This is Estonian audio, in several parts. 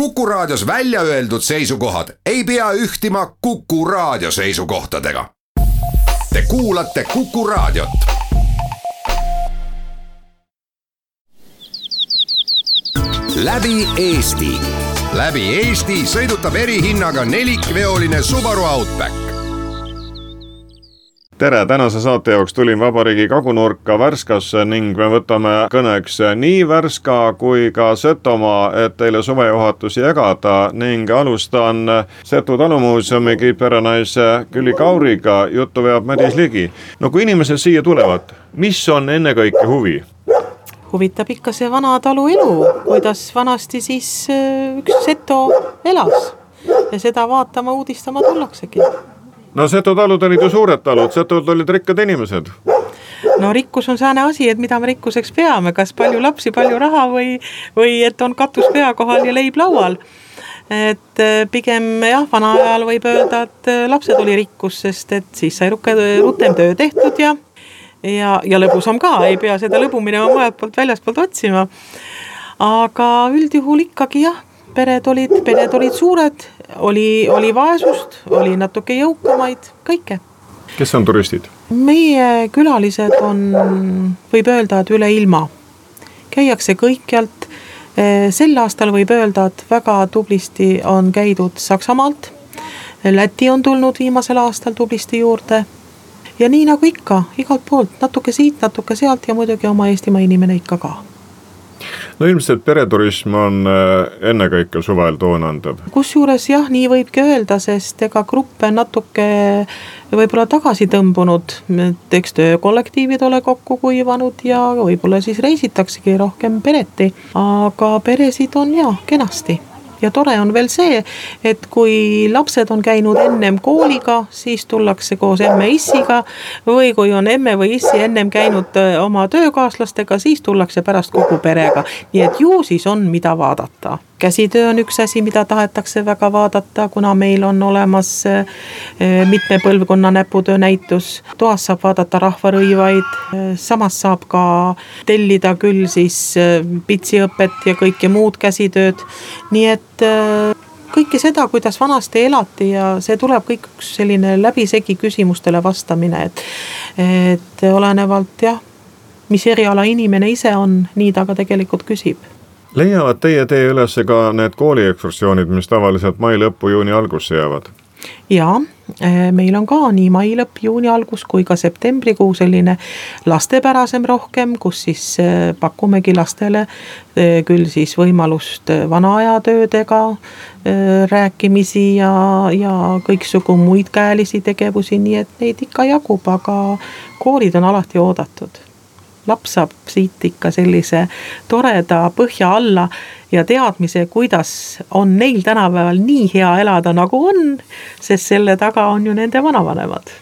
Kuku Raadios välja öeldud seisukohad ei pea ühtima Kuku Raadio seisukohtadega. Te kuulate Kuku Raadiot. läbi Eesti, läbi Eesti sõidutab erihinnaga nelikveoline Subaru Outback tere, tänase saate jaoks tulin Vabariigi kagunurka Värskasse ning me võtame kõneks nii Värska kui ka Setomaa, et teile suvejuhatusi jagada ning alustan Setu talumuuseumi kiitperenaise Külli Kauriga, juttu veab Madis Ligi. no kui inimesed siia tulevad, mis on ennekõike huvi? huvitab ikka see vana talu elu, kuidas vanasti siis äh, üks seto elas ja seda vaatama, uudistama tullaksegi no Seto talud olid ju suured talud, Setod olid rikkad inimesed. no rikkus on sääne asi, et mida me rikkuseks peame, kas palju lapsi, palju raha või, või et on katus pea kohal ja leib laual et äh, pigem jah, vana ajal võib öelda, et äh, lapsed oli rikkus, sest et siis sai rutem töö tehtud ja ja, ja lõbusam ka, ei pea seda lõbu minema mujalt poolt väljaspoolt otsima. aga üldjuhul ikkagi jah, pered olid, pered olid suured, oli, oli vaesust, oli natuke jõukamaid, kõike. kes on turistid? meie külalised on, võib öelda, et üle ilma. käiakse kõikjalt. Eh, sel aastal võib öelda, et väga tublisti on käidud Saksamaalt. Läti on tulnud viimasel aastal tublisti juurde. ja nii nagu ikka, igalt poolt natuke siit, natuke sealt ja muidugi oma Eestimaa inimene ikka ka no ilmselt pereturism on äh, ennekõike suvel toonandav. kusjuures jah, nii võibki öelda, sest ega gruppe natuke võib-olla tagasi tõmbunud, et eks töökollektiivid ole kokku kuivanud ja võib-olla siis reisitaksegi rohkem pereti, aga peresid on ja kenasti ja tore on veel see, et kui lapsed on käinud ennem kooliga, siis tullakse koos emme-issiga. või kui on emme või issi ennem käinud äh, oma töökaaslastega, siis tullakse pärast kogu perega. nii et ju siis on, mida vaadata käsitöö on üks asi, mida tahetakse väga vaadata, kuna meil on olemas äh, mitme põlvkonna näputöö näitus. toas saab vaadata rahvarõivaid, äh, samas saab ka tellida küll siis pitsiõpet ja kõike muud käsitööd. nii et kõike seda, kuidas vanasti elati ja see tuleb kõik üks selline läbisegi küsimustele vastamine, et. et olenevalt jah, mis eriala inimene ise on, nii ta ka tegelikult küsib leiavad teie tee üles ka need kooliekskursioonid, mis tavaliselt mai lõppu, juuni algusse jäävad? ja eh, meil on ka nii mai lõpp, juuni algus kui ka septembrikuu selline lastepärasem rohkem, kus siis eh, pakumegi lastele eh, küll siis võimalust vana aja töödega rääkimisi ja, ja kõiksugu muid käelisi tegevusi, nii et neid ikka jagub, aga koolid on alati oodatud laps saab siit ikka sellise toreda põhja alla ja teadmise, kuidas on neil tänapäeval nii hea elada, nagu on. sest selle taga on ju nende vanavanemad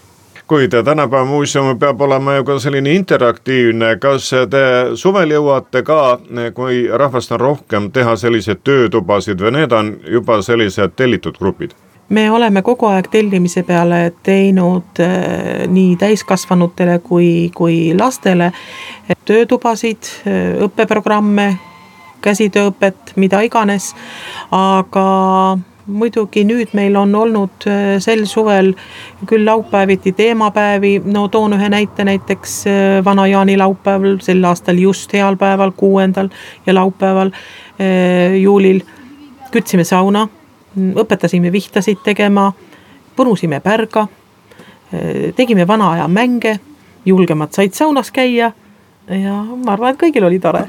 kuid tänapäeva muuseum peab olema ju ka selline interaktiivne, kas te suvel jõuate ka, kui rahvast on rohkem, teha selliseid töötubasid või need on juba sellised tellitud grupid? Me oleme kogu aeg tellimise peale teinud äh, nii täiskasvanutele kui, kui lastele töötubasid, õppeprogramme, käsitööõpet, mida iganes. aga muidugi nüüd meil on olnud äh, sel suvel küll laupäeviti teemapäevi, no toon ühe näite näiteks äh, vana jaanilaupäeval, sel aastal just heal päeval, kuuendal ja laupäeval juulil kütsime sauna õpetasime vihtasid tegema, punusime pärga, tegime vana aja mänge, julgemad said saunas käia ja ma arvan, et kõigil oli tore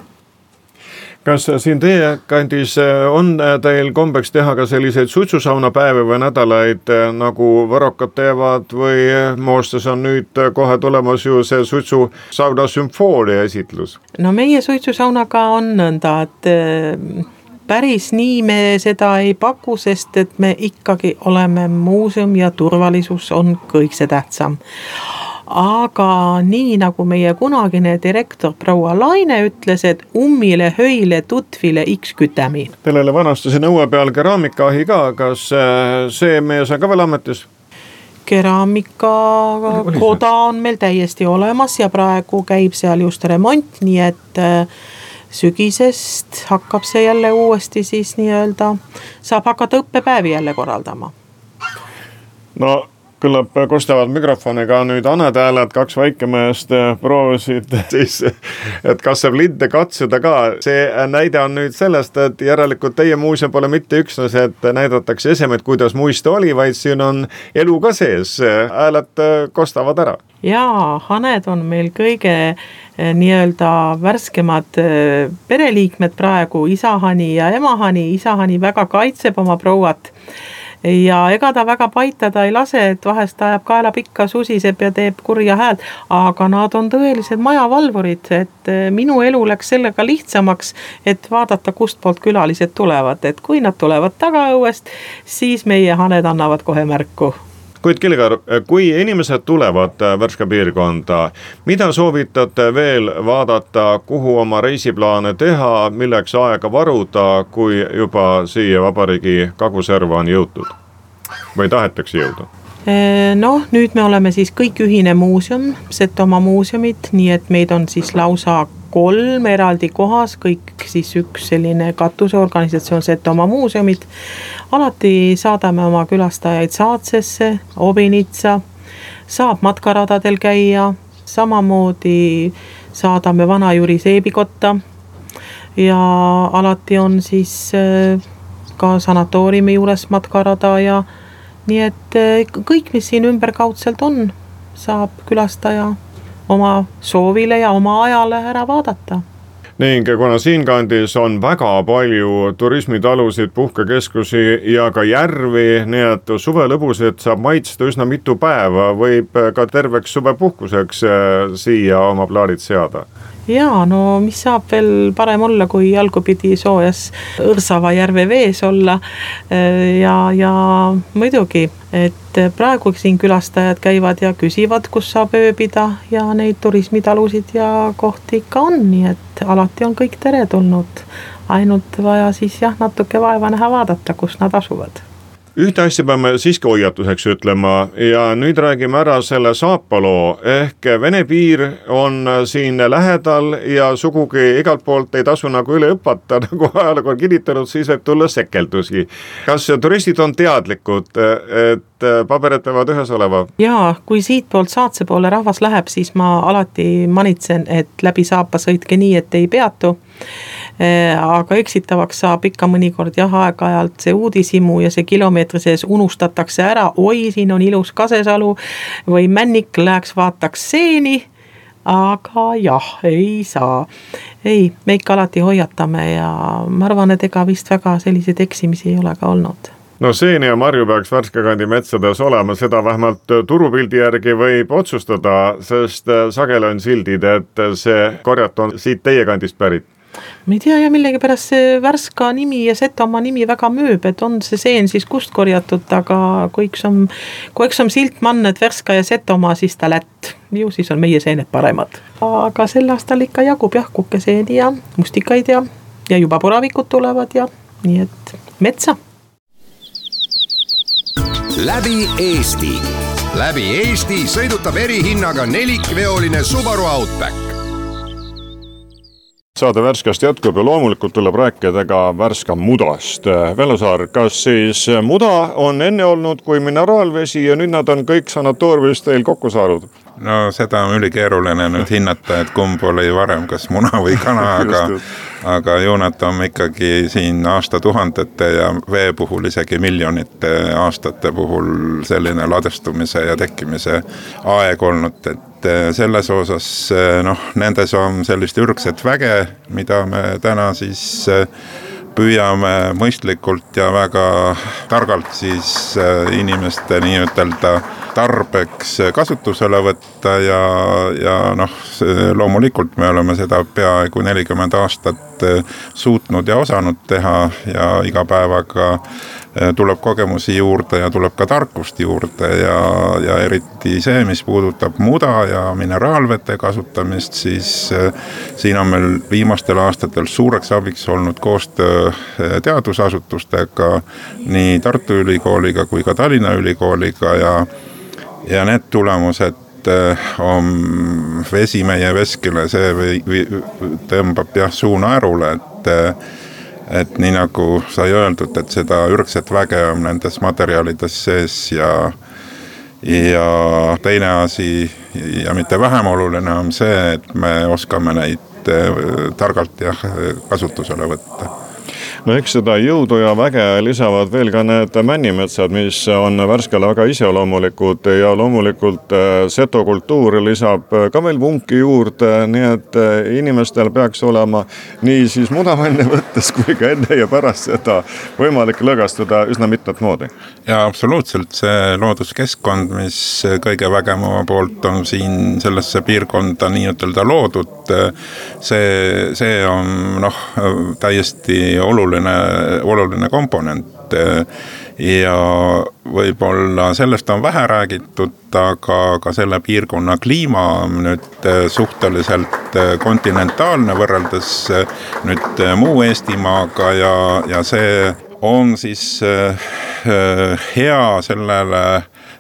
kas siin teie kandis on teil kombeks teha ka selliseid suitsusaunapäevi või nädalaid nagu varrokad teevad või Moostes on nüüd kohe tulemas ju see suitsusauna sümfoonia esitlus? no meie suitsusaunaga on nõnda, et päris nii me seda ei paku, sest et me ikkagi oleme muuseum ja turvalisus on kõige tähtsam aga nii nagu meie kunagine direktor proua Laine ütles, et ummile, höile, tutvile X kütami. Teil oli vanasti siin õue peal keraamikaahi ka, kas äh, see mees on ka veel ametis? keraamikakoda on meil täiesti olemas ja praegu käib seal just remont, nii et äh, sügisest hakkab see jälle uuesti siis nii-öelda, saab hakata õppepäevi jälle korraldama. no küllap kostavad mikrofoniga nüüd Anede hääled, kaks väikemeest proovisid siis, et kas saab linde katsuda ka. see näide on nüüd sellest, et järelikult teie muuseum pole mitte üksnes, et näidatakse esemeid, kuidas muistu oli, vaid siin on elu ka sees, hääled kostavad ära. jaa, haned on meil kõige eh, nii-öelda värskemad eh, pereliikmed praegu, isahani ja emahani, isahani väga kaitseb oma prouat ja ega ta väga paitada ei lase, et vahest ajab kaela pikka, susiseb ja teeb kurja häält. aga nad on tõelised majavalvurid, et eh, minu elu läks sellega lihtsamaks, et vaadata, kustpoolt külalised tulevad, et kui nad tulevad tagaõuest, siis meie haned annavad kohe märku kuid Kilgar, kui inimesed tulevad äh, Värska piirkonda, mida soovitate veel vaadata, kuhu oma reisiplaane teha, milleks aega varuda, kui juba siia vabariigi kaguserva on jõutud või tahetakse jõuda? Äh, noh, nüüd me oleme siis kõik ühine muuseum, Setomaa muuseumid, nii et meid on siis lausa kolm eraldi kohas, kõik siis üks selline katuseorganisatsioon Setomaa muuseumid. alati saadame oma külastajaid Saatsesse, Obinitsa, saab matkaradadel käia, samamoodi saadame Vana-Jüri seebikotta. ja alati on siis äh, ka sanatooriumi juures matkarada ja nii et äh, kõik, mis siin ümberkaudselt on, saab külastaja oma soovile ja oma ajale ära vaadata. Ning kuna siinkandis on väga palju turismitalusid, puhkekeskusi ja ka järvi, nii et suvelõbusid saab maitsta üsna mitu päeva, võib ka terveks suvepuhkuseks äh, siia oma plaanid seada ja no mis saab veel parem olla, kui jalgupidi soojas Õrsava järve vees olla. Äh, ja, ja muidugi, et praegu siin külastajad käivad ja küsivad, kus saab ööbida ja neid turismitalusid ja kohti ikka on, nii et alati on kõik teretulnud. ainult vaja siis jah, natuke vaeva näha, vaadata, kus nad asuvad ühte asja peame siiski hoiatuseks ütlema ja nüüd räägime ära selle saapaloo ehk Vene piir on siin lähedal ja sugugi igalt poolt ei tasu nagu üle hüpata, nagu ajalugu on kinnitanud, siis võib tulla sekeldusi. kas turistid on teadlikud, et paberid peavad ühes olema? jaa, kui siitpoolt Saatse poole rahvas läheb, siis ma alati manitsen, et läbi Saapa sõitke nii, et ei peatu aga eksitavaks saab ikka mõnikord jah, aeg-ajalt see uudishimu ja see kilomeetri sees unustatakse ära, oi, siin on ilus kasesalu või männik, läheks vaataks seeni. Aga jah, ei saa. ei, me ikka alati hoiatame ja ma arvan, et ega vist väga selliseid eksimisi ei ole ka olnud. No seeni ja marju peaks Värska kandi metsades olema, seda vähemalt turupildi järgi võib otsustada, sest sageli on sildid, et see korjat on siit teie kandist pärit ma ei tea ja millegipärast see Värska nimi ja Setomaa nimi väga müüb, et on see seen siis kust korjatud, aga kui üks on, kui üks on silt mann, et Värska ja Setomaa, siis ta lätt. ju siis on meie seened paremad. aga sel aastal ikka jagub jah kukeseeni ja mustikaid ja, ja juba puravikud tulevad ja nii et metsa. läbi Eesti, läbi Eesti sõidutab erihinnaga nelikveoline Subaru Outback saade Värskast jätkub ja loomulikult tuleb rääkida ka Värska mudast. Vello Saar, kas siis muda on enne olnud kui mineraalvesi ja nüüd nad on kõik sanatooriumis teil kokku saanud? no seda on ülikeeruline nüüd hinnata, et kumb oli varem, kas muna või kana, aga aga on ikkagi siin aastatuhandete ja vee puhul isegi miljonite aastate puhul selline ladestumise ja tekkimise aeg olnud, et eh, selles osas eh, noh, nendes on sellist ürgset väge, mida me täna siis eh, püüame mõistlikult ja väga targalt siis inimeste nii-ütelda tarbeks kasutusele võtta ja, ja noh, loomulikult me oleme seda peaaegu nelikümmend aastat suutnud ja osanud teha ja iga päevaga eh, tuleb kogemusi juurde ja tuleb ka tarkust juurde ja, ja eriti see, mis puudutab muda ja mineraalvete kasutamist, siis eh, siin on meil viimastel aastatel suureks abiks olnud koostöö teadusasutustega, nii Tartu Ülikooliga kui ka Tallinna Ülikooliga ja ja need tulemused on vesi meie veskile, see või, või tõmbab jah suu naerule, et et nii nagu sai öeldud, et seda ürgset väge on nendes materjalides sees ja ja teine asi ja mitte vähem oluline on see, et me oskame neid targalt jah, kasutusele võtta no eks seda jõudu ja väge lisavad veel ka need männimetsad, mis on Värskele väga iseloomulikud ja loomulikult äh, seto kultuur lisab äh, ka veel vunki juurde, nii et äh, inimestel peaks olema nii siis mudamänne võttes kui ka enne ja pärast seda võimalik lõõgastuda üsna mitmet moodi. ja absoluutselt, see looduskeskkond, mis kõige vägevama poolt on siin sellesse piirkonda nii-ütelda loodud, see, see on noh, täiesti oluline oluline, oluline komponent. ja võib-olla sellest on vähe räägitud, aga ka selle piirkonna kliima on nüüd suhteliselt kontinentaalne võrreldes nüüd muu Eestimaaga ja, ja see on siis hea sellele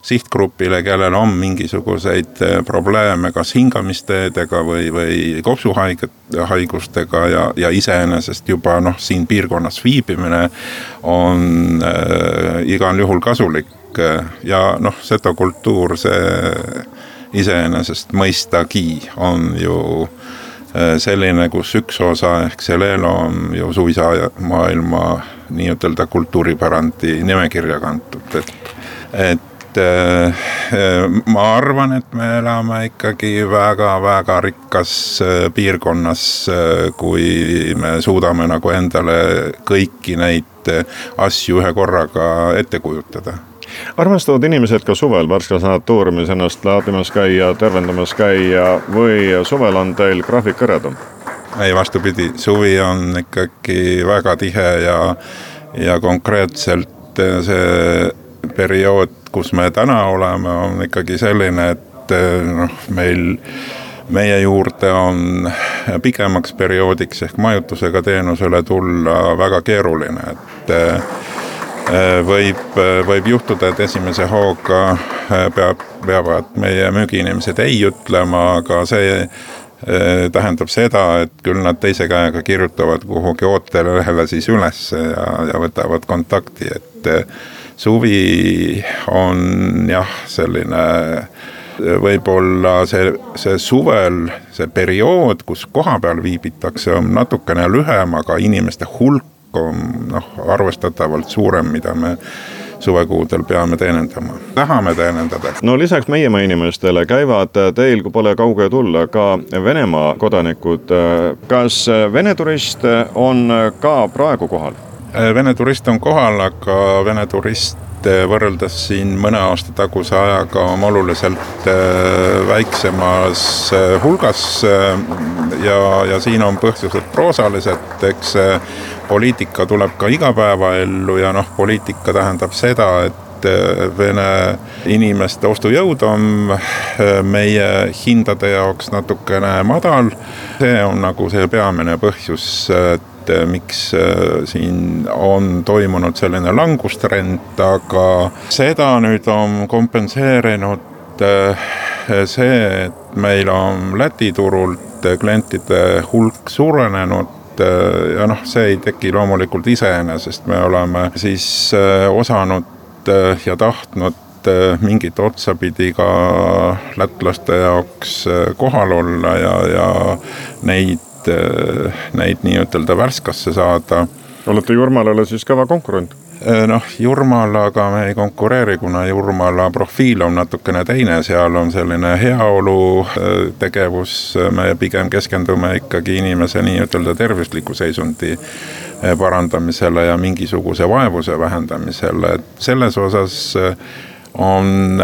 sihtgrupile, kellel on mingisuguseid äh, probleeme kas hingamisteedega või, või kopsuhaiget, haigustega ja, ja iseenesest juba noh, siin piirkonnas viibimine on äh, igal juhul kasulik. Ja noh, setokultuur, see iseenesest mõistagi on ju äh, selline, kus üks osa ehk see Leelo on ju suisa maailma nii-ütelda kultuuripärandi nimekirja kantud, et, et et äh, ma arvan, et me elame ikkagi väga-väga rikkas äh, piirkonnas, äh, kui me suudame nagu endale kõiki neid asju ühe korraga ette kujutada armastavad inimesed ka suvel Värska sanatooriumis ennast laadimas käia, tervendamas käia või suvel on teil graafik hõredam? ei, vastupidi, suvi on ikkagi väga tihe ja, ja konkreetselt see periood kus me täna oleme, on ikkagi selline, et eh, noh, meil meie juurde on pikemaks perioodiks ehk majutusega teenusele tulla väga keeruline, et eh, võib, võib juhtuda, et esimese hooga eh, peab, peavad meie müügiinimesed ei ütlema, aga see tähendab seda, et küll nad teise käega kirjutavad kuhugi ootelehele siis ülesse ja, ja võtavad kontakti, et suvi on jah, selline võib-olla see, see suvel, see periood, kus kohapeal viibitakse, on natukene lühem, aga inimeste hulk on noh, arvestatavalt suurem, mida me suvekuudel peame teenindama, tahame teenindada. no lisaks meiemaa inimestele käivad teil, kui pole kauge tulla, ka Venemaa kodanikud. kas Vene turist on ka praegu kohal? Äh, Vene turist on kohal, aga Vene turist võrreldes siin mõne aasta taguse ajaga on oluliselt äh, väiksemas äh, hulgas. ja, ja siin on põhjused proosalised, eks poliitika tuleb ka igapäevaellu ja noh, poliitika tähendab seda, et Vene inimeste ostujõud on meie hindade jaoks natukene madal. see on nagu see peamine põhjus, et et äh, miks äh, siin on toimunud selline langustrend, aga seda nüüd on kompenseerinud äh, see, et meil on Läti turult klientide hulk suurenenud ja noh, see ei teki loomulikult iseenesest, me oleme siis osanud ja tahtnud mingit otsapidi ka lätlaste jaoks kohal olla ja, ja neid neid, neid nii-ütelda Värskasse saada. olete Jurmalale siis kõva konkurent? Äh, noh, Jurmalaga me ei konkureeri, kuna Jurmala profiil on natukene teine, seal on selline heaolu äh, tegevus, me pigem keskendume ikkagi inimese nii-ütelda tervisliku seisundi äh, parandamisele ja mingisuguse vaevuse vähendamisele, et selles osas on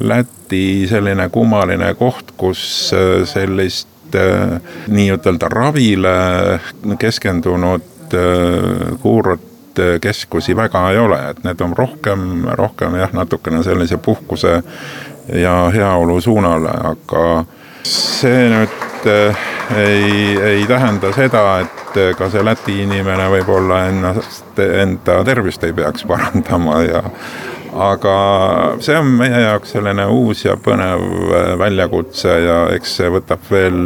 Läti selline kummaline koht, kus sellist Äh, nii-ütelda ravile keskendunud äh, kuurortkeskusi väga ei ole, et need on rohkem, rohkem jah, natukene sellise puhkuse ja heaolu suunale, aga see nüüd äh, ei, ei tähenda seda, et ka see Läti inimene võib-olla ennast, enda tervist ei peaks parandama ja aga see on meie jaoks selline uus ja põnev äh, väljakutse ja eks see võtab veel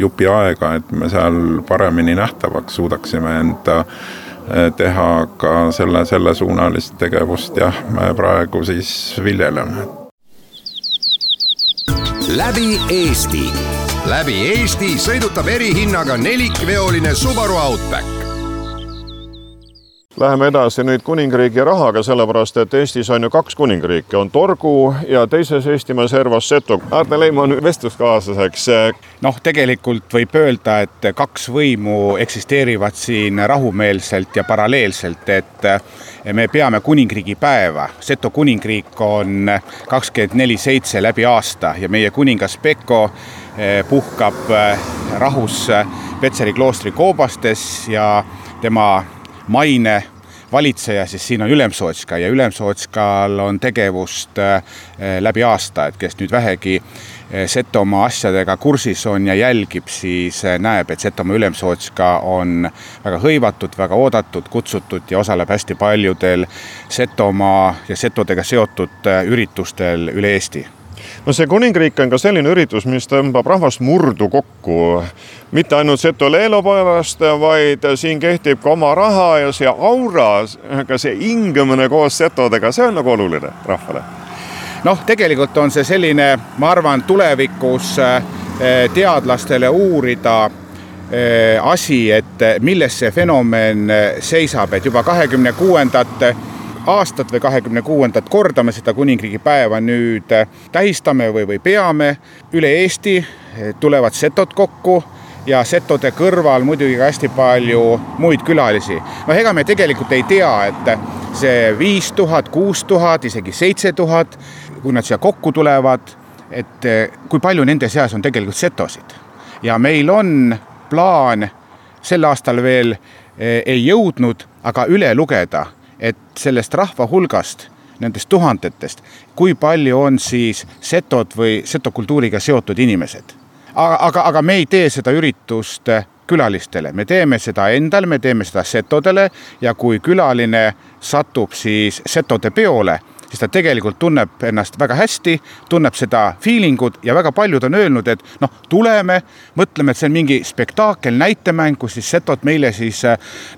jupi aega, et me seal paremini nähtavaks suudaksime enda äh, teha ka selle, sellesuunalist tegevust. Jah, me praegu siis viljeleme. läbi Eesti, läbi Eesti sõidutab erihinnaga nelikveoline Subaru Outback Läheme edasi nüüd kuningriigi rahaga, sellepärast et Eestis on ju kaks kuningriiki, on Torgu ja teises Eestimaa servas Seto. Aarne Leimann vestluskaaslaseks. noh, tegelikult võib öelda, et kaks võimu eksisteerivad siin rahumeelselt ja paralleelselt, et me peame kuningriigi päeva. Seto kuningriik on kakskümmend neli seitse läbi aasta ja meie kuningas Pekko eh, puhkab eh, rahus Petseri kloostri koobastes ja tema maine valitseja, siis siin on Ülemsootska ja Ülemsootskal on tegevust äh, läbi aasta, et kes nüüd vähegi äh, Setomaa asjadega kursis on ja jälgib, siis äh, näeb, et Setomaa Ülemsootska on väga hõivatud, väga oodatud, kutsutud ja osaleb hästi paljudel Setomaa ja setodega seotud üritustel üle Eesti no see kuningriik on ka selline üritus, mis tõmbab rahvast murdu kokku. mitte ainult Seto-Leelo pärast, vaid siin kehtib ka oma raha ja see aura, ka see hingamine koos setodega, see on nagu oluline rahvale. noh, tegelikult on see selline, ma arvan, tulevikus eh, teadlastele uurida eh, asi, et milles see fenomen seisab, et juba kahekümne kuuendat aastat või kahekümne kuuendat korda me seda kuningriigi päeva nüüd äh, tähistame või, või peame. üle Eesti äh, tulevad setod kokku ja setode kõrval muidugi ka hästi palju muid külalisi. noh, ega me tegelikult ei tea, et see viis tuhat, kuus tuhat, isegi seitse tuhat, kui nad siia kokku tulevad, et kui palju nende seas on tegelikult setosid. ja meil on plaan sel aastal veel ei jõudnud, aga üle lugeda et sellest rahva hulgast, nendest tuhandetest, kui palju on siis setod või setokultuuriga seotud inimesed. aga, aga, aga me ei tee seda üritust külalistele, me teeme seda endale, me teeme seda setodele ja kui külaline satub siis setode peole siis ta tegelikult tunneb ennast väga hästi, tunneb seda feeling ut ja väga paljud on öelnud, et noh, tuleme, mõtleme, et see on mingi spektaakel, näitemäng, kus siis setod meile siis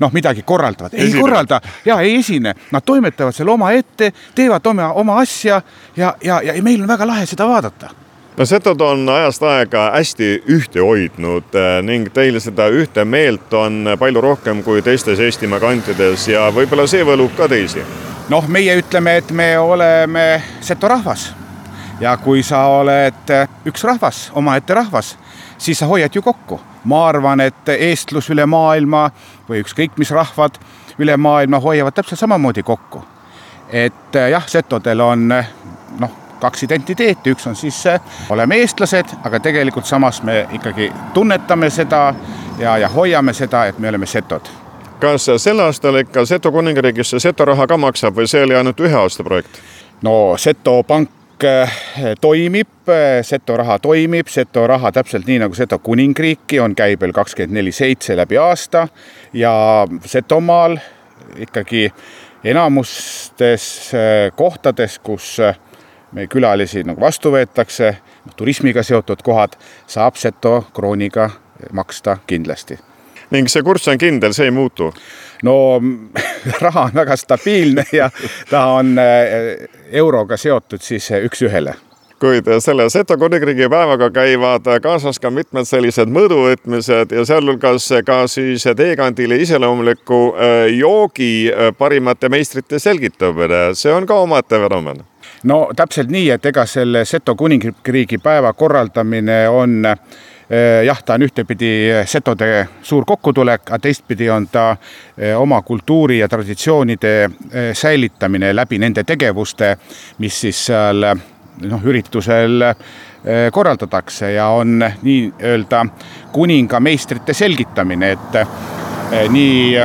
noh, midagi korraldavad. ei esine. korralda ja ei esine, nad toimetavad seal omaette, teevad oma, oma asja ja, ja, ja meil on väga lahe seda vaadata no setod on ajast aega hästi ühte hoidnud eh, ning teil seda ühte meelt on palju rohkem kui teistes Eestimaa kantides ja võib-olla see võlub ka teisi noh, meie ütleme, et me oleme seto rahvas ja kui sa oled üks rahvas, omaette rahvas, siis sa hoiad ju kokku. ma arvan, et eestlus üle maailma või ükskõik mis rahvad üle maailma hoiavad täpselt samamoodi kokku. et jah, setodel on noh, kaks identiteeti, üks on siis oleme eestlased, aga tegelikult samas me ikkagi tunnetame seda ja, ja hoiame seda, et me oleme setod kas sel aastal ikka Seto kuningriigis see Seto raha ka maksab või see oli ainult ühe aasta projekt? no Seto pank eh, toimib, eh, Seto raha toimib, Seto raha täpselt nii nagu Seto kuningriiki on käibel kakskümmend neli seitse läbi aasta ja Setomaal ikkagi enamustes eh, kohtades, kus meie külalisi nagu vastu võetakse, turismiga seotud kohad, saab Seto krooniga maksta kindlasti ning see kurss on kindel, see ei muutu? no raha on väga stabiilne ja ta on äh, euroga seotud siis äh, üks-ühele kuid selle Seto kuningriigi päevaga käivad kaasas ka mitmed sellised mõõduvõtmised ja sealhulgas ka siis teekandile iseloomuliku äh, joogi parimate meistrite selgitamine, see on ka omaette fenomen. no täpselt nii, et ega selle Seto kuningriigi päeva korraldamine on äh, jah, ta on ühtepidi setode suur kokkutulek, aga teistpidi on ta eh, oma kultuuri ja traditsioonide eh, säilitamine läbi nende tegevuste, mis siis seal noh, üritusel korraldatakse ja on nii-öelda kuningameistrite selgitamine, et nii,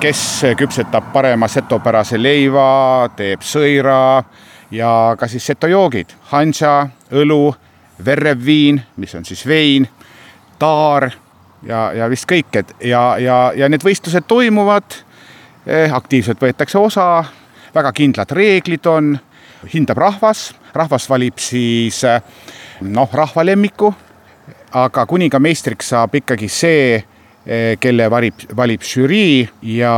kes küpsetab parema setopärase leiva, teeb sõira ja ka siis setojoogid, hansa, õlu verev viin, mis on siis vein, taar ja, ja vist kõik, et ja, ja, ja need võistlused toimuvad eh,. aktiivselt võetakse osa, väga kindlad reeglid on, hindab rahvas, rahvas valib siis noh, rahva lemmiku, aga kuningameistriks saab ikkagi see Eh, kelle valib, valib žürii ja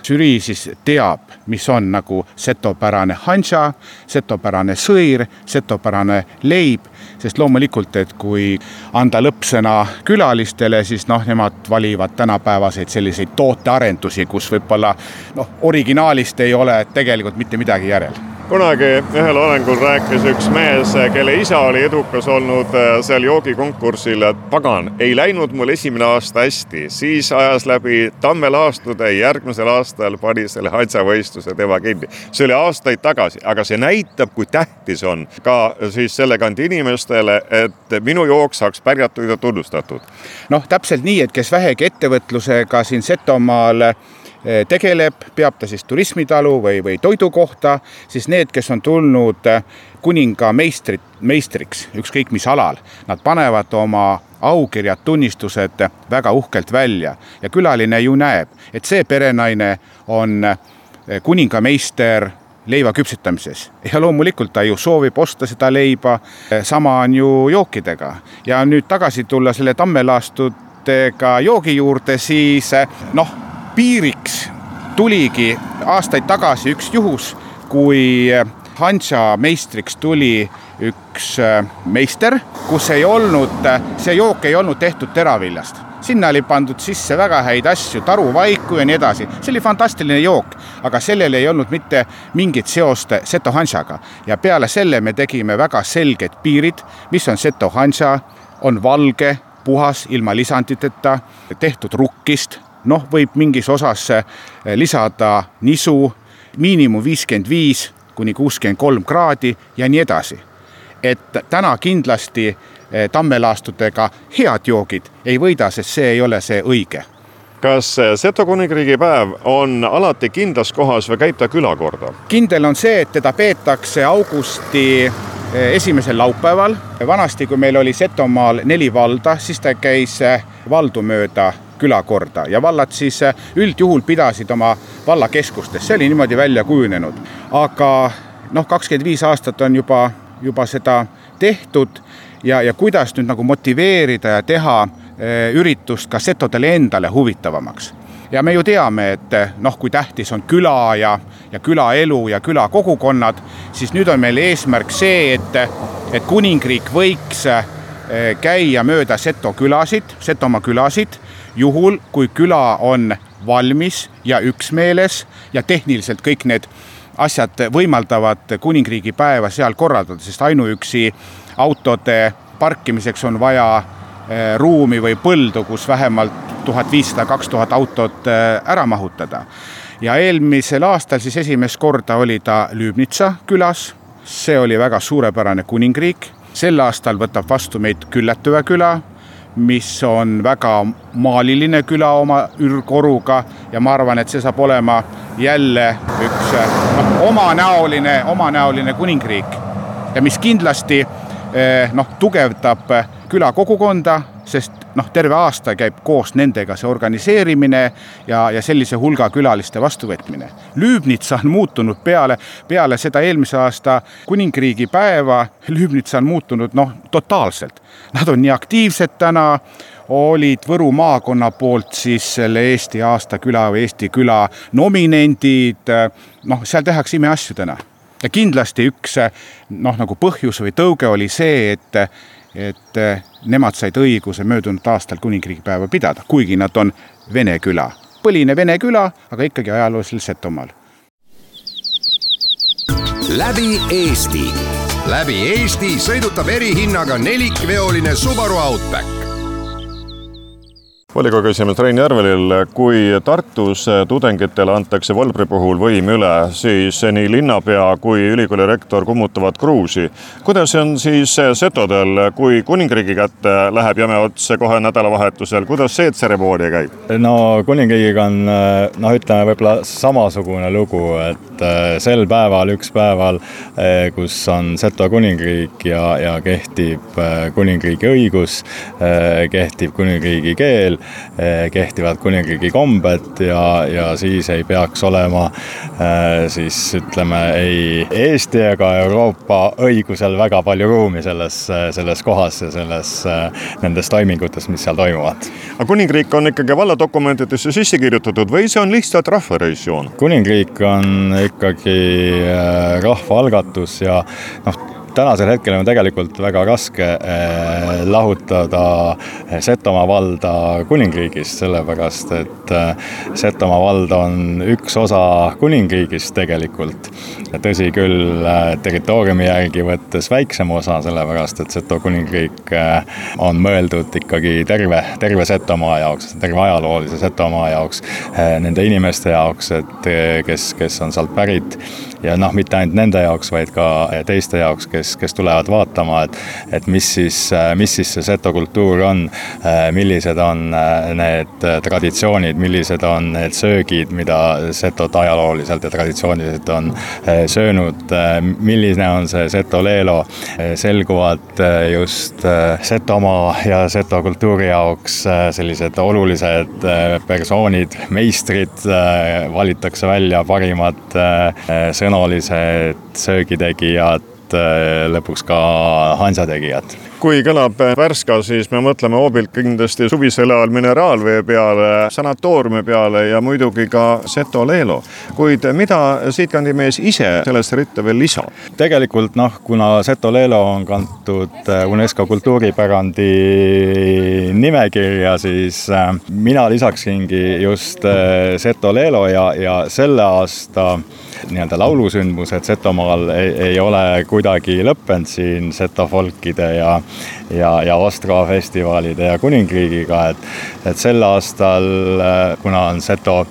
žürii siis teab, mis on nagu setopärane hanša, setopärane sõir, setopärane leib, sest loomulikult, et kui anda lõppsõna külalistele, siis noh, nemad valivad tänapäevaseid selliseid tootearendusi, kus võib-olla noh, originaalist ei ole tegelikult mitte midagi järel kunagi ühel olengul rääkis üks mees, kelle isa oli edukas olnud äh, seal joogikonkursil, et pagan, ei läinud mul esimene aasta hästi, siis ajas läbi tammelaastude, järgmisel aastal pani selle hatsavõistluse tema kinni. see oli aastaid tagasi, aga see näitab, kui tähtis on ka siis selle kandi inimestele, et minu jook saaks pärjatud ja tunnustatud. noh, täpselt nii, et kes vähegi ettevõtlusega siin Setomaal Eh, tegeleb, peab ta siis turismitalu või, või toidukohta, siis need, kes on tulnud eh, kuninga meistrit, meistriks, ükskõik mis alal, nad panevad oma aukirjad, tunnistused väga uhkelt välja ja külaline ju näeb, et see perenaine on eh, kuningameister leiva küpsetamises ja loomulikult ta ju soovib osta seda leiba. sama on ju jookidega ja nüüd tagasi tulla selle tammelaastudega joogi juurde, siis noh piiriks tuligi aastaid tagasi üks juhus, kui Hansa meistriks tuli üks äh, meister, kus ei olnud, see jook ei olnud tehtud teraviljast sinna oli pandud sisse väga häid asju, taruvaiku ja nii edasi. see oli fantastiline jook, aga sellel ei olnud mitte mingit seost Seto Hansaga ja peale selle me tegime väga selged piirid, mis on Seto Hansa, on valge, puhas, ilma lisanditeta, tehtud rukkist, noh, võib mingis osas eh, lisada nisu, miinimum viiskümmend viis kuni kuuskümmend kolm kraadi ja nii edasi. et täna kindlasti eh, tammelaastudega head joogid ei võida, sest see ei ole see õige kas eh, Seto kuningriigi päev on alati kindlas kohas või käib ta külakorda? kindel on see, et teda peetakse augusti esimesel laupäeval. vanasti, kui meil oli Setomaal neli valda, siis ta käis valdu mööda külakorda. Ja vallad siis äh, üldjuhul pidasid oma vallakeskustes, see oli niimoodi välja kujunenud. aga noh, kakskümmend viis aastat on juba, juba seda tehtud. Ja, ja kuidas nüüd nagu motiveerida ja teha äh, üritust ka setodele endale huvitavamaks? Ja me ju teame, et äh, noh, kui tähtis on küla ja, ja külaelu ja külakogukonnad, siis nüüd on meil eesmärk see, et, et kuningriik võiks käia mööda Seto külasid, Setomaa külasid juhul, kui küla on valmis ja üksmeeles ja tehniliselt kõik need asjad võimaldavad kuningriigi päeva seal korraldada, sest ainuüksi autode parkimiseks on vaja eh, ruumi või põldu, kus vähemalt tuhat viissada, kaks tuhat autot eh, ära mahutada. ja eelmisel aastal siis esimest korda oli ta Lübnitsa külas, see oli väga suurepärane kuningriik, sel aastal võtab vastu meid Külletüve küla mis on väga maaliline küla oma ürgkoruga ja ma arvan, et see saab olema jälle üks noh, omanäoline, omanäoline kuningriik. Ja mis kindlasti eh, noh, tugevdab küla kogukonda, sest noh, terve aasta käib koos nendega see organiseerimine ja, ja sellise hulga külaliste vastuvõtmine. Lüübnitsa on muutunud peale, peale seda eelmise aasta kuningriigi päeva, Lüübnitsa on muutunud noh, totaalselt. Nad on nii aktiivsed täna, olid Võru maakonna poolt siis selle Eesti aastaküla või Eesti küla nominendid, noh, seal tehakse imeasju täna ja kindlasti üks noh, nagu põhjus või tõuge oli see, et et eh, nemad said õiguse möödunud aastal kuningriigipäeva pidada, kuigi nad on vene küla, põline vene küla, aga ikkagi ajaloolisel Setomaal. läbi Eesti, läbi Eesti sõidutab erihinnaga nelikveoline Subaru Outback volikogu esimees Rein Järvelil, kui Tartus tudengitele antakse Volbri puhul võim üle, siis nii linnapea kui ülikooli rektor kummutavad kruusi. kuidas on siis setodel, kui kuningriigi kätte läheb jäme ots kohe nädalavahetusel, kuidas see tseremoonia käib? no kuningriigiga on noh, ütleme võib-olla samasugune lugu, et äh, sel päeval, üks päeval, äh, kus on Seto kuningriik ja, ja kehtib äh, kuningriigi õigus, kehtib kuningriigi keel kehtivad kuningriigi kombed ja, ja siis ei peaks olema siis ütleme ei Eesti ega Euroopa õigusel väga palju ruumi selles, selles kohas ja selles, nendes toimingutes, mis seal toimuvad. aga kuningriik on ikkagi valladokumentidesse sisse kirjutatud või see on lihtsalt rahvareissioon? kuningriik on ikkagi rahvaalgatus ja noh, tänasel hetkel on tegelikult väga raske eh, lahutada Setomaa valda kuningriigist, sellepärast et eh, Setomaa vald on üks osa kuningriigist tegelikult. tõsi küll, eh, territooriumi järgi võttes väiksem osa, sellepärast et Seto kuningriik on mõeldud ikkagi terve, terve Setomaa jaoks, terve ajaloolise Setomaa jaoks, nende inimeste jaoks, et kes, kes on sealt pärit ja noh, mitte ainult nende jaoks, vaid ka teiste jaoks, kes, kes tulevad vaatama, et, et mis siis, mis siis see seto kultuur on, millised on need traditsioonid, millised on need söögid, mida setod ajalooliselt ja traditsiooniliselt on söönud, milline on see seto leelo, selguvad just Setomaa ja seto kultuuri jaoks sellised olulised persoonid, meistrid, valitakse välja parimad sõnalised söögitegijad, äh, lõpuks ka hansategijad. Kui kõlab Värska, siis me mõtleme hoobilt kindlasti suvisel ajal mineraalvee peale, sanatooriumi peale ja muidugi ka Seto Leelo. kuid mida siitkandi mees ise sellesse ritta veel lisab? tegelikult noh, kuna Seto Leelo on kantud äh, UNESCO kultuuripärandi nimekirja, siis äh, mina lisaksingi just Seto Leelo ja, ja selle aasta nii-öelda laulusündmused Setomaal ei, ei ole kuidagi lõppenud siin Seto folkide ja, ja, ja Ostrava festivalide ja kuningriigiga, et, et sel aastal, kuna on Seto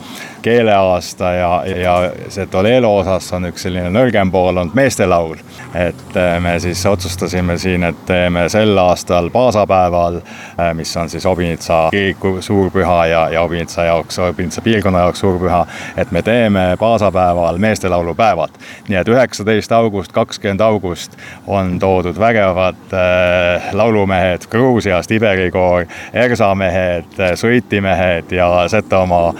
keeleaasta ja, ja see Toledo osas on üks selline nõrgem pool olnud meestelaul. et äh, me siis otsustasime siin, et teeme sel aastal paasapäeval, äh, mis on siis Obinitsa kiriku suurpüha ja, ja Obinitsa jaoks, Obinitsa piirkonna jaoks suurpüha, et me teeme paasapäeval meestelaulupäevad. nii et üheksateist august, kakskümmend august on toodud vägevad äh, laulumehed Gruusiast, Iberikoor, Ersa mehed, Suiti mehed ja Setomaa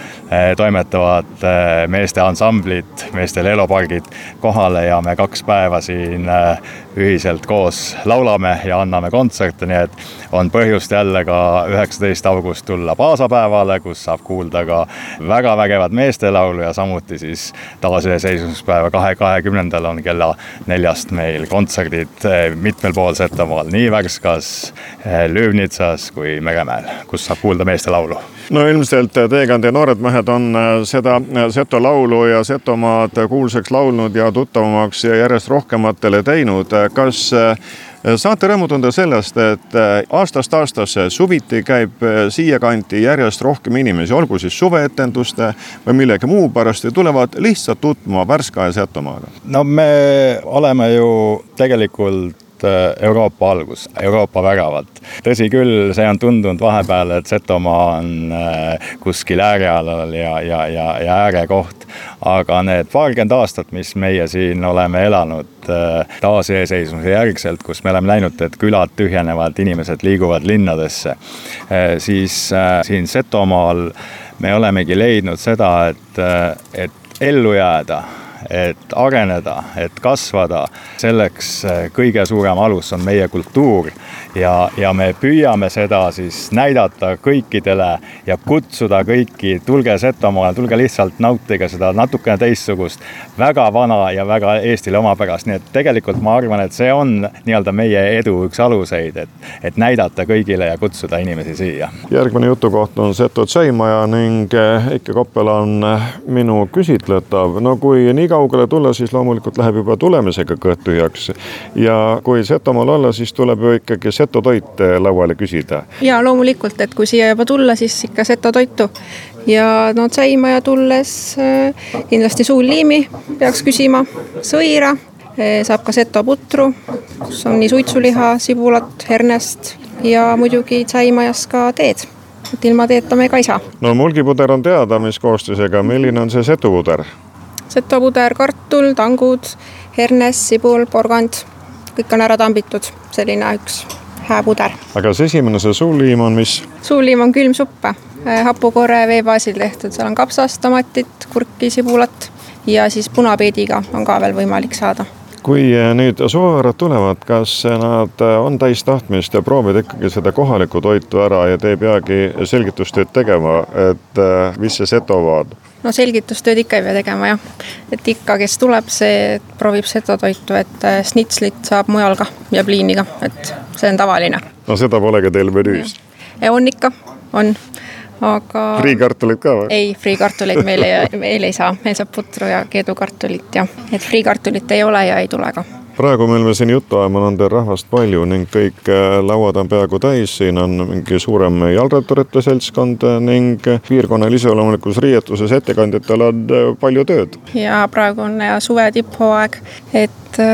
toimetajad toetavad äh, meeste ansamblid, meeste leelopargid kohale ja me kaks päeva siin äh, ühiselt koos laulame ja anname kontserte, nii et on põhjust jälle ka üheksateist august tulla paasapäevale, kus saab kuulda ka väga vägevat meestelaulu ja samuti siis taasiseseisvumispäeva kahe, kahekümnendal on kella neljast meil kontserdid mitmel pool Setomaal, nii Värskas, Lüüvnitsas kui Meremäel, kus saab kuulda meestelaulu. No ilmselt teekande noored mehed on seda Seto laulu ja Setomaad kuulsaks laulnud ja tuttavamaks ja järjest rohkematele teinud. kas äh, saate rõõmu tunda sellest, et äh, aastast aastasse suviti käib äh, siiakanti järjest rohkem inimesi, olgu siis suveetenduste või millegi muu pärast ja tulevad lihtsalt tutvuma Värska ja Setomaaga? no me oleme ju tegelikult Euroopa algus, Euroopa väravalt. tõsi küll, see on tundunud vahepeal, et Setomaa on äh, kuskil äärealal ja, ja, ja, ja äärekoht. aga need paarkümmend aastat, mis meie siin oleme elanud äh, taasiseseisvumise järgselt, kus me oleme näinud, et külad tühjenevad, inimesed liiguvad linnadesse, äh, siis siin Setomaal me olemegi leidnud seda, et, et ellu jääda et areneda, et kasvada, selleks eh, kõige suurem alus on meie kultuur ja, ja me püüame seda siis näidata kõikidele ja kutsuda kõiki, tulge Setomaale, tulge lihtsalt nautige seda natukene teistsugust, väga vana ja väga Eestile omapärast, nii et tegelikult ma arvan, et see on nii-öelda meie edu üks aluseid, et, et näidata kõigile ja kutsuda inimesi siia. järgmine jutukoht on Seto tšaimaja ning Eike eh, Koppel on eh, minu küsitletav, no kui nii kaugele tulla, siis loomulikult läheb juba tulemisega kõht tühjaks. ja kui Setomaal olla, siis tuleb ju ikkagi seto toit lauale küsida. ja loomulikult, et kui siia juba tulla, siis ikka seto toitu. ja no tšaimaja tulles äh, kindlasti suulliimi peaks küsima, sõira, äh, saab ka seto putru, kus on nii suitsuliha, sibulat, hernest ja muidugi tšaimajas ka teed et ilma teeta me ka ei saa. no mulgipuder on teada, mis koostisega, milline on see setupuder? setopuder, kartul, tangud, hernes, sibul, porgand, kõik on ära tambitud, selline üks hää puder. aga kas esimene, see suuliim on mis? suuliim on külmsupp, hapukorre vee baasil tehtud, seal on kapsast, tomatit, kurki, sibulat ja siis punapeediga on ka veel võimalik saada kui nüüd suvevarad tulevad, kas nad on täis tahtmist ja proovid ikkagi seda kohalikku toitu ära ja te ei peagi selgitustööd tegema, et mis see Setomaa on? no selgitustööd ikka ei pea tegema jah, et ikka, kes tuleb, see proovib Seto toitu, et snitslit saab mujal ka ja pliini ka, et see on tavaline. no seda polegi teil menüüs? on ikka, on aga. friikartulit ka või? ei, friikartuleid meil ei, meil ei saa, meil saab putru ja keedukartulit ja, et friikartulit ei ole ja ei tule ka praegu me oleme siin juttu ajamas, on teil rahvast palju ning kõik äh, lauad on peaaegu täis, siin on mingi suurem jalgratturite seltskond ning piirkonnal iseloomulikus riietuses ettekandjatel on äh, palju tööd. ja praegu on suve tipphooaeg, et öö,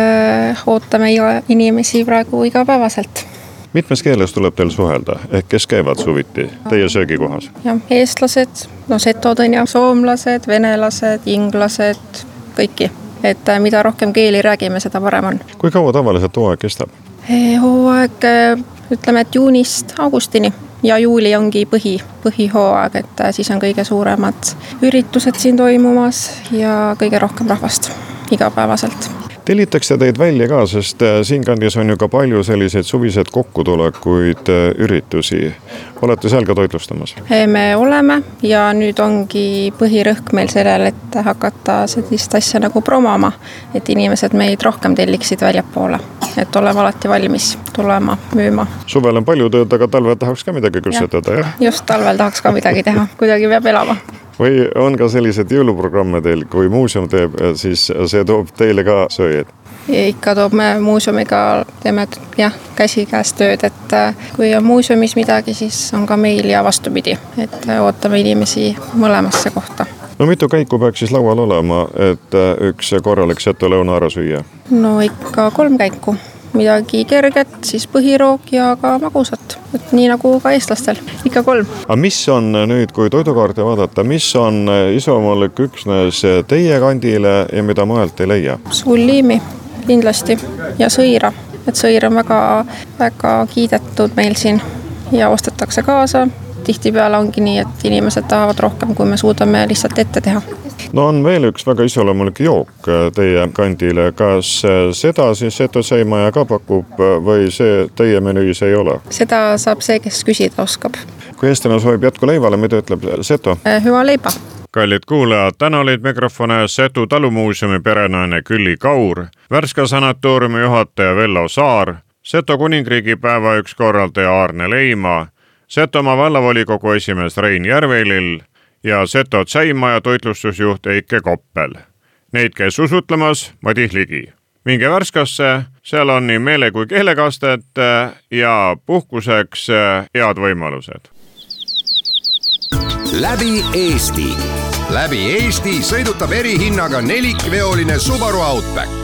äh, ootame inimesi praegu igapäevaselt mitmes keeles tuleb teil suhelda, ehk kes käivad suviti teie söögikohas? jah, eestlased, no setod on ju, soomlased, venelased, inglased, kõiki. et äh, mida rohkem keeli räägime, seda parem on. kui kaua tavaliselt hooaeg kestab? hooaeg äh, ütleme, et juunist augustini ja juuli ongi põhi, põhihooaeg, et äh, siis on kõige suuremad üritused siin toimumas ja kõige rohkem rahvast igapäevaselt tellitakse teid välja ka, sest äh, siinkandis on ju ka palju selliseid suviseid kokkutulekuid, äh, üritusi. olete seal ka toitlustamas? me oleme ja nüüd ongi põhirõhk meil sellel, et hakata sellist asja nagu promoma, et inimesed meid rohkem telliksid väljapoole, et oleme alati valmis tulema, müüma. suvel on palju tööd, aga talvel tahaks ka midagi küpsetada ja., jah? just, talvel tahaks ka midagi teha, kuidagi peab elama või on ka selliseid jõuluprogramme teil, kui muuseum teeb, siis see toob teile ka sööjaid? ikka toob me muuseumiga, teeme jah, käsikäes tööd, et äh, kui on muuseumis midagi, siis on ka meil ja vastupidi, et äh, ootame inimesi mõlemasse kohta no mitu käiku peaks siis laual olema, et üks korralik seto lõuna ära süüa? no ikka kolm käiku midagi kerget, siis põhiroog ja ka magusat, et nii nagu ka eestlastel, ikka kolm. aga mis on nüüd, kui toidukaarte vaadata, mis on iseloomulik üksnes teie kandile ja mida mujalt ei leia? sull-liimi kindlasti ja sõira, et sõir on väga, väga kiidetud meil siin ja ostetakse kaasa tihtipeale ongi nii, et inimesed tahavad rohkem, kui me suudame lihtsalt ette teha no on veel üks väga iseloomulik jook äh, teie kandile, kas äh, seda siis Seto Seimaja ka pakub äh, või see teie menüüs ei ole? seda saab see, kes küsida oskab. kui eestlane soovib jätkuleivale, mida ütleb Seto? hüva leiba. kallid kuulajad, täna olid mikrofone Setu talumuuseumi perenaine Külli Kaur, Värska sanatooriumi juhataja Vello Saar, Seto kuningriigi päeva üks korraldaja Aarne Leimaa Setomaa vallavolikogu esimees Rein Järvelill ja Seto tšaimaja toitlustusjuht Eike Koppel. Neid käis usutlemas Madis Ligi. minge Värskasse, seal on nii meele kui keelekastet ja puhkuseks head võimalused. läbi Eesti, läbi Eesti sõidutab erihinnaga nelikveoline Subaru Outback